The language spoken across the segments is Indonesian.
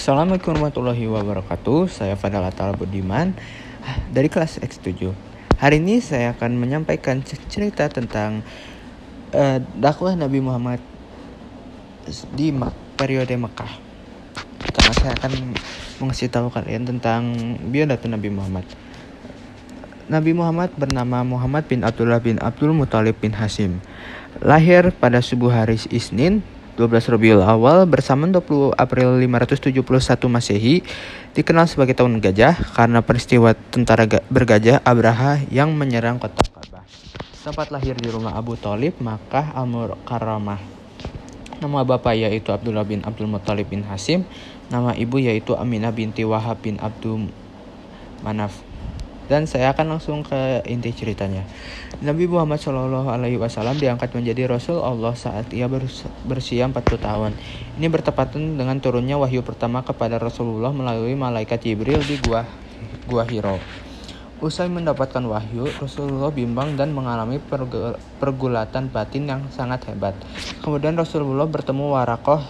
Assalamualaikum warahmatullahi wabarakatuh. Saya Fadal Atal Budiman dari kelas X7. Hari ini saya akan menyampaikan cerita tentang uh, dakwah Nabi Muhammad di periode Mekah. Karena saya akan mengasih tahu kalian tentang biodata Nabi Muhammad. Nabi Muhammad bernama Muhammad bin Abdullah bin Abdul Muthalib bin Hasim. Lahir pada subuh hari Isnin 12 Rabiul Awal bersama 20 April 571 Masehi dikenal sebagai tahun gajah karena peristiwa tentara bergajah Abraha yang menyerang kota Ka'bah. Sempat lahir di rumah Abu Talib, Makkah Al-Mukarramah. Nama bapak yaitu Abdullah bin Abdul Muthalib bin Hasim, nama ibu yaitu Aminah binti Wahab bin Abdul Manaf dan saya akan langsung ke inti ceritanya. Nabi Muhammad Shallallahu Alaihi Wasallam diangkat menjadi Rasul Allah saat ia berusia 40 tahun. Ini bertepatan dengan turunnya wahyu pertama kepada Rasulullah melalui malaikat Jibril di gua gua Hiro. Usai mendapatkan wahyu, Rasulullah bimbang dan mengalami pergulatan batin yang sangat hebat. Kemudian Rasulullah bertemu Warakoh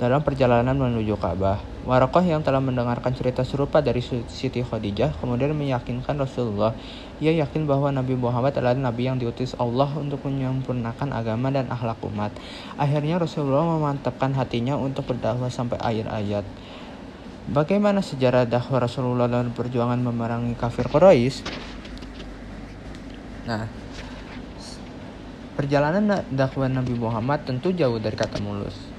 dalam perjalanan menuju Ka'bah. Warokoh yang telah mendengarkan cerita serupa dari Siti Khadijah kemudian meyakinkan Rasulullah. Ia yakin bahwa Nabi Muhammad adalah Nabi yang diutus Allah untuk menyempurnakan agama dan akhlak umat. Akhirnya Rasulullah memantapkan hatinya untuk berdakwah sampai akhir ayat. Bagaimana sejarah dakwah Rasulullah dalam perjuangan memerangi kafir Quraisy? Nah, perjalanan dakwah Nabi Muhammad tentu jauh dari kata mulus.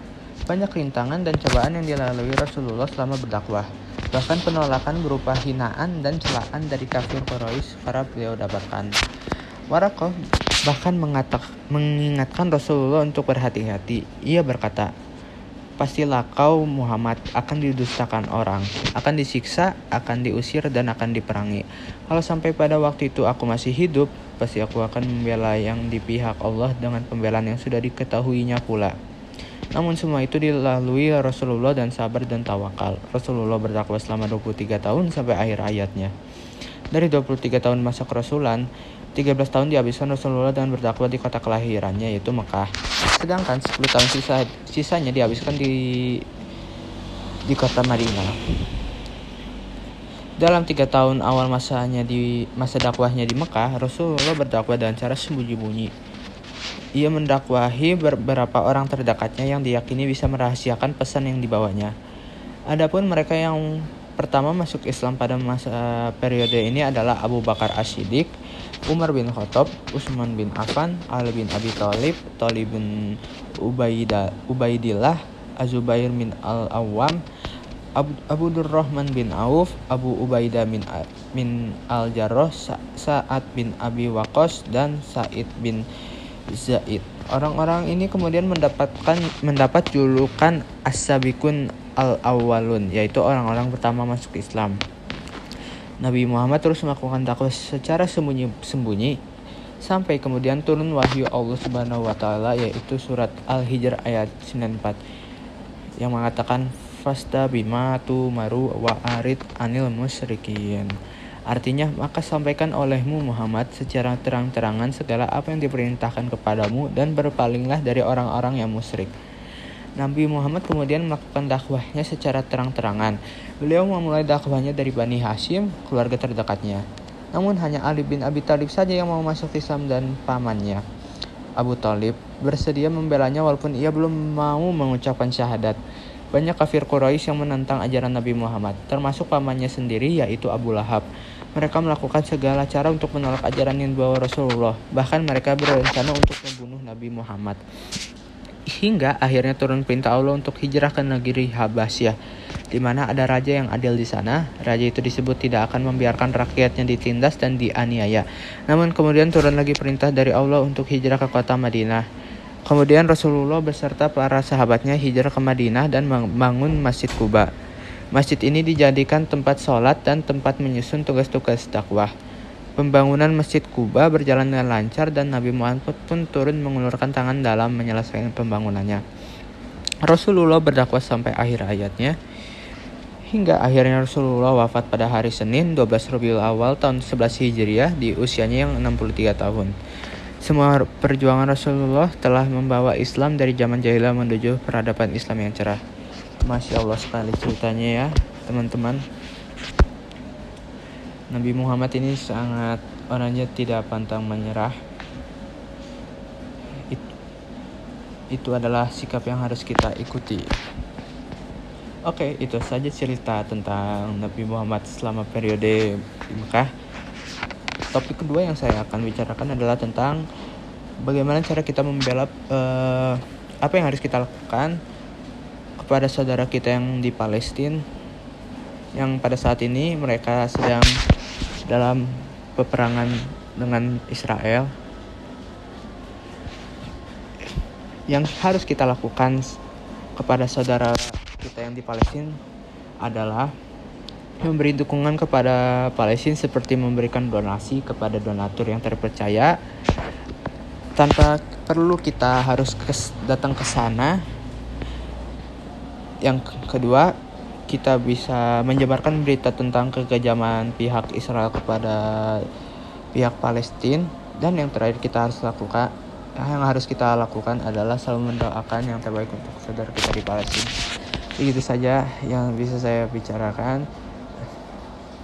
Banyak rintangan dan cobaan yang dilalui Rasulullah selama berdakwah. Bahkan penolakan berupa hinaan dan celaan dari kafir Quraisy para beliau dapatkan. Warakoh bahkan mengatak, mengingatkan Rasulullah untuk berhati-hati. Ia berkata, Pastilah kau Muhammad akan didustakan orang, akan disiksa, akan diusir, dan akan diperangi. Kalau sampai pada waktu itu aku masih hidup, pasti aku akan membela yang di pihak Allah dengan pembelaan yang sudah diketahuinya pula. Namun semua itu dilalui Rasulullah dan sabar dan tawakal. Rasulullah berdakwah selama 23 tahun sampai akhir ayatnya. Dari 23 tahun masa kerasulan, 13 tahun dihabiskan Rasulullah dengan berdakwah di kota kelahirannya yaitu Mekah. Sedangkan 10 tahun sisa, sisanya dihabiskan di di kota Madinah. Dalam tiga tahun awal masanya di masa dakwahnya di Mekah, Rasulullah berdakwah dengan cara sembunyi-bunyi ia mendakwahi beberapa orang terdekatnya yang diyakini bisa merahasiakan pesan yang dibawanya. Adapun mereka yang pertama masuk Islam pada masa periode ini adalah Abu Bakar As-Siddiq, Umar bin Khattab, Utsman bin Affan, Ali bin Abi Thalib, Thalib bin Ubaidah, Ubaidillah, Azubair bin Al-Awwam, Abu, Abu Durrahman bin Auf, Abu Ubaidah bin, bin Al-Jarrah, Sa'ad bin Abi Waqqas, dan Sa'id bin Zaid. Orang-orang ini kemudian mendapatkan mendapat julukan As-Sabiqun al-Awwalun, yaitu orang-orang pertama masuk Islam. Nabi Muhammad terus melakukan dakwah secara sembunyi-sembunyi sampai kemudian turun wahyu Allah Subhanahu wa taala yaitu surat Al-Hijr ayat 94 yang mengatakan fasta bima tu maru wa arid anil musyrikin. Artinya, maka sampaikan olehmu Muhammad secara terang-terangan segala apa yang diperintahkan kepadamu dan berpalinglah dari orang-orang yang musyrik. Nabi Muhammad kemudian melakukan dakwahnya secara terang-terangan. Beliau memulai dakwahnya dari Bani Hashim, keluarga terdekatnya. Namun hanya Ali bin Abi Thalib saja yang mau masuk Islam dan pamannya. Abu Talib bersedia membelanya walaupun ia belum mau mengucapkan syahadat. Banyak kafir Quraisy yang menentang ajaran Nabi Muhammad, termasuk pamannya sendiri yaitu Abu Lahab. Mereka melakukan segala cara untuk menolak ajaran yang dibawa Rasulullah. Bahkan mereka berencana untuk membunuh Nabi Muhammad. Hingga akhirnya turun perintah Allah untuk hijrah ke negeri Habasyah, di mana ada raja yang adil di sana. Raja itu disebut tidak akan membiarkan rakyatnya ditindas dan dianiaya. Namun kemudian turun lagi perintah dari Allah untuk hijrah ke kota Madinah. Kemudian Rasulullah beserta para sahabatnya hijrah ke Madinah dan membangun Masjid Kuba. Masjid ini dijadikan tempat sholat dan tempat menyusun tugas-tugas dakwah. Pembangunan Masjid Kuba berjalan dengan lancar dan Nabi Muhammad pun turun mengulurkan tangan dalam menyelesaikan pembangunannya. Rasulullah berdakwah sampai akhir ayatnya. Hingga akhirnya Rasulullah wafat pada hari Senin 12 Rabiul Awal tahun 11 Hijriah di usianya yang 63 tahun. Semua perjuangan Rasulullah telah membawa Islam dari zaman jahiliyah menuju peradaban Islam yang cerah. Masya Allah sekali ceritanya ya teman-teman. Nabi Muhammad ini sangat orangnya tidak pantang menyerah. It, itu adalah sikap yang harus kita ikuti. Oke, itu saja cerita tentang Nabi Muhammad selama periode di Mekah. Topik kedua yang saya akan bicarakan adalah tentang bagaimana cara kita membela uh, apa yang harus kita lakukan kepada saudara kita yang di Palestina yang pada saat ini mereka sedang dalam peperangan dengan Israel yang harus kita lakukan kepada saudara kita yang di Palestina adalah memberi dukungan kepada Palestina seperti memberikan donasi kepada donatur yang terpercaya tanpa perlu kita harus kes, datang ke sana. Yang kedua, kita bisa menyebarkan berita tentang kekejaman pihak Israel kepada pihak Palestina dan yang terakhir kita harus lakukan yang harus kita lakukan adalah selalu mendoakan yang terbaik untuk saudara kita di Palestina. Begitu saja yang bisa saya bicarakan.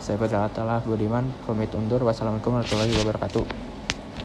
Saya pada Allah Budiman, pamit undur. Wassalamualaikum warahmatullahi wabarakatuh.